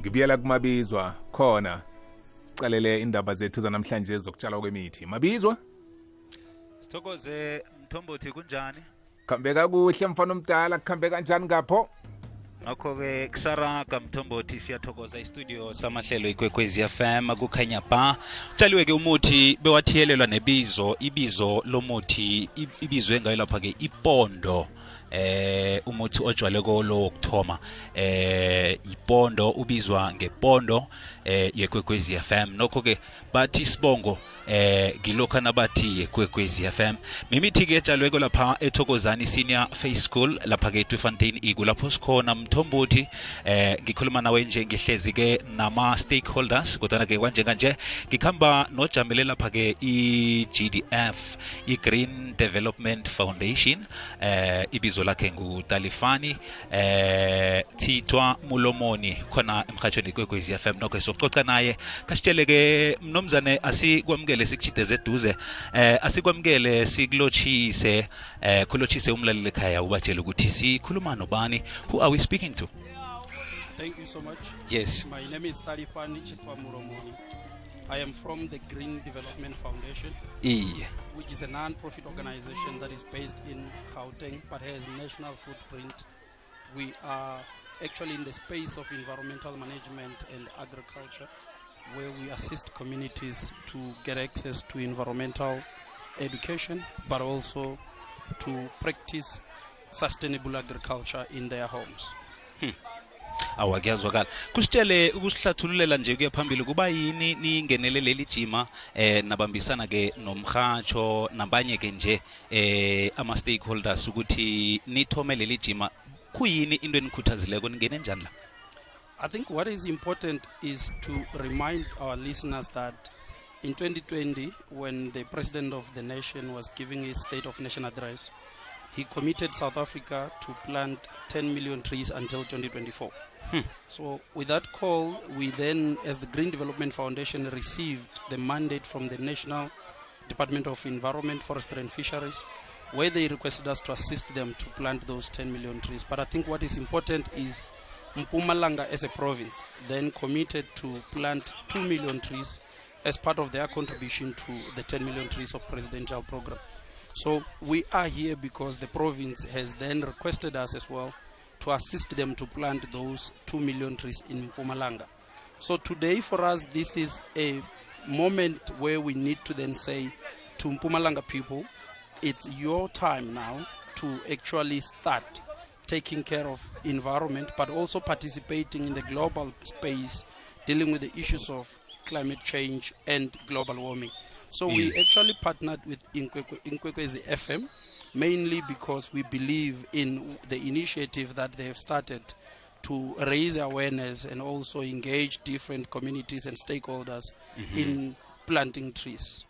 ngibuyela kumabizwa khona. Sicalele indaba zethu zanamhlanje zokutshalwa kwemithi. Mabizwa? Sithokoze mthombothi kunjani? Kuhambe kakuhle mfana omdala. Kuhambe kanjani ngapho ngakho-ke kusaraga mthombothi siyathokoza istudio samahlelo ikwekwezi fm kukhanya ba utshaliwe-ke umuthi bewathiyelelwa nebizo ibizo lomuthi ibizwe ngayo lapha-ke ipondo. Eh umuthi ojwale kolo wokuthoma. Eh ipondo ubizwa ngepondo eh yekwekwezi FM nokho ke bathi sibongo eh ngilokhu nabathi yekwekwezi FM mimithi ke etshalweko lapha ethokozani senior face school lapha ke eTweefontein iku lapho sikhona mthombothi. Eh ngikhuluma nawe nje ngihlezi ke nama stakeholders kodwana-ke kanje nje ngikhamba nojamele lapha ke i-GDF i-Green Development Foundation. Eh ibizo lakhe ngutalifani eh thitwa mulomoni khona emhatshweni kwekwezi FM nokho sokucoca naye kasitsheleke mnomzane asikwamukele sikuchideze eduze eh asikwamukele sikulochise eh kulochise umlaleli ekhaya ubatshele ukuthi sikhuluma nobani who are we speaking to Thank you so much. yes My name is Tarifan Chitwa Muromoni. I am from the Green Development Foundation, iye which is a non-profit organization that is based in Gauteng but has national footprint. We are actually in the space of environmental management and agriculture, where we assist communities to get access to environmental education, but also to practice sustainable agriculture in their homes. awa kuyazwakala. Kusitshele ukusihlathululela nje kuye phambili kuba yini ningenele leli jima eh nabambisana ke nomhatsho nabanye ke nje eh ama stakeholders ukuthi nithome leli jima. Kuyini into enikhuthazileko ningene njani la I think what is important is to remind our listeners that in 2020, when the President of the nation was giving his State of Nation address, he committed South Africa to plant 10 million trees until 2024. Hmm. So, with that call, we then, as the Green Development Foundation, received the mandate from the National Department of Environment, Forestry and Fisheries, where they requested us to assist them to plant those 10 million trees. But I think what is important is Mpumalanga as a province then committed to plant 2 million trees as part of their contribution to the 10 million trees of presidential program. So we are here because the province has then requested us as well to assist them to plant those 2 million trees in Mpumalanga. So today for us this is a moment where we need to then say to Mpumalanga people it's your time now to actually start taking care of environment but also participating in the global space dealing with the issues of climate change and global warming. So we mm. actually partnered with Inkwekwe- Inkwekwezi FM mainly because we believe in the initiative that they have started to raise awareness and also engage different communities and stakeholders mm-hmm. in planting trees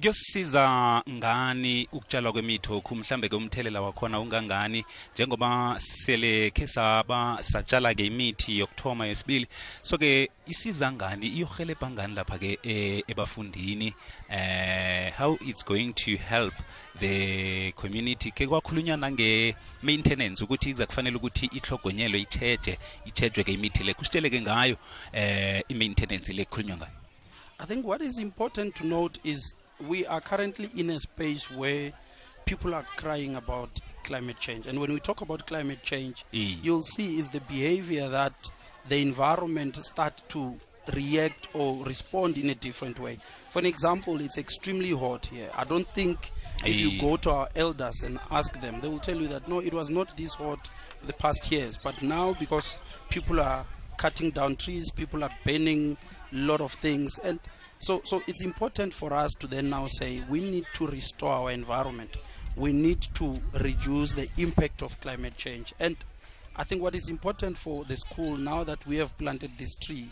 kuyosisiza ngani ukutshalwa kwemithokhu mhlambe ke umthelela wakhona ungangani? Njengoba sele khe saba satshala ke imithi yokuthoma yesibili so ke isiza ngani iyohelebha ngani lapha ke ebafundini? Ebafundini eh how it's going to help the community. Ke kwakhulunywa nange-maintenance ukuthi iza kufanele ukuthi ihlogonyelwe itsheje itshejwe ke imithi le. Kusitshele ke ngayo eh i-maintenance le kukhulunywa ngayo. I think what is important to note is we are currently in a space where people are crying about climate change. And when we talk about climate change, you'll see is the behavior that the environment start to react or respond in a different way. For an example, it's extremely hot here. I don't think if you go to our elders and ask them, they will tell you that no, it was not this hot the past years. But now, because people are cutting down trees, people are burning a lot of things, and so so it's important for us to then now say we need to restore our environment. We need to reduce the impact of climate change. And I think what is important for the school now that we have planted this tree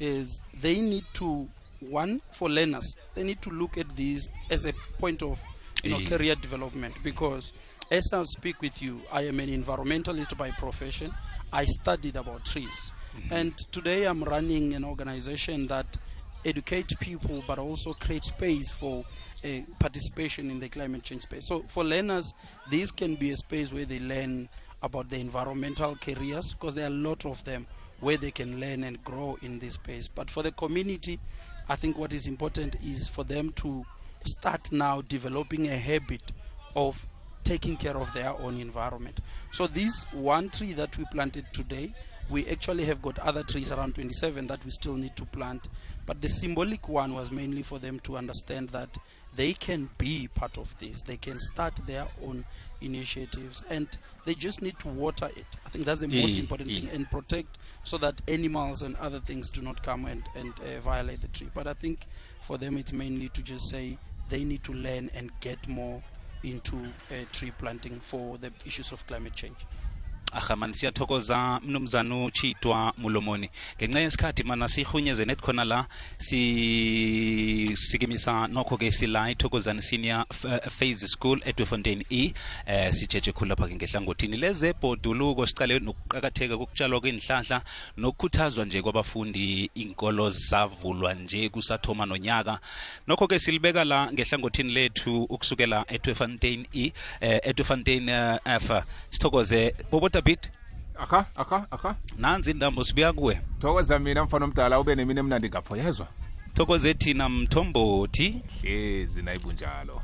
is they need to one for learners they need to look at this as a point of you know Eh. career development because as I speak with you I am an environmentalist by profession I studied about trees and today I'm running an organization that educates people but also create space for uh, participation in the climate change space so for learners this can be a space where they learn about the environmental careers because there are a lot of them where they can learn and grow in this space. But for the community, I think what is important is for them to start now developing a habit of taking care of their own environment. So this one tree that we planted today, we actually have got other trees around 27 that we still need to plant. But the symbolic one was mainly for them to understand that they can be part of this. They can start their own initiatives and they just need to water it. I think that's the most Eh, important eh. thing and protect so that animals and other things do not come and, and uh, violate the tree. But I think for them it's mainly to just say they need to learn and get more into uh, tree planting for the issues of climate change. Aha mani siyathokoza mnumzana uchitwa mulomoni. Ngenxa yesikhathi mana sihunyeze nethi khona la sisikimisa nokho-ke sila ithokozani senior phase school edwefontein e eh sijeje khulu lapha-ke ngehlangothini. Lezebhoduluko sicale nokuqakatheka kokutshalwa kwenihlahla nokukhuthazwa nje kwabafundi inkolo zavulwa nje kusathoma nonyaka. Nokho-ke silibeka la ngehlangothini lethu ukusukela edwefontein e eh, edwefontein uh, f. Sithokoze bobotabit aha aha aha. Nanzi indambo sibuya kuwe thokoza mina mfana omdala ube nemini emnandi ngapho yezwa thokoze thina mthombothi hlezi nayibunjalo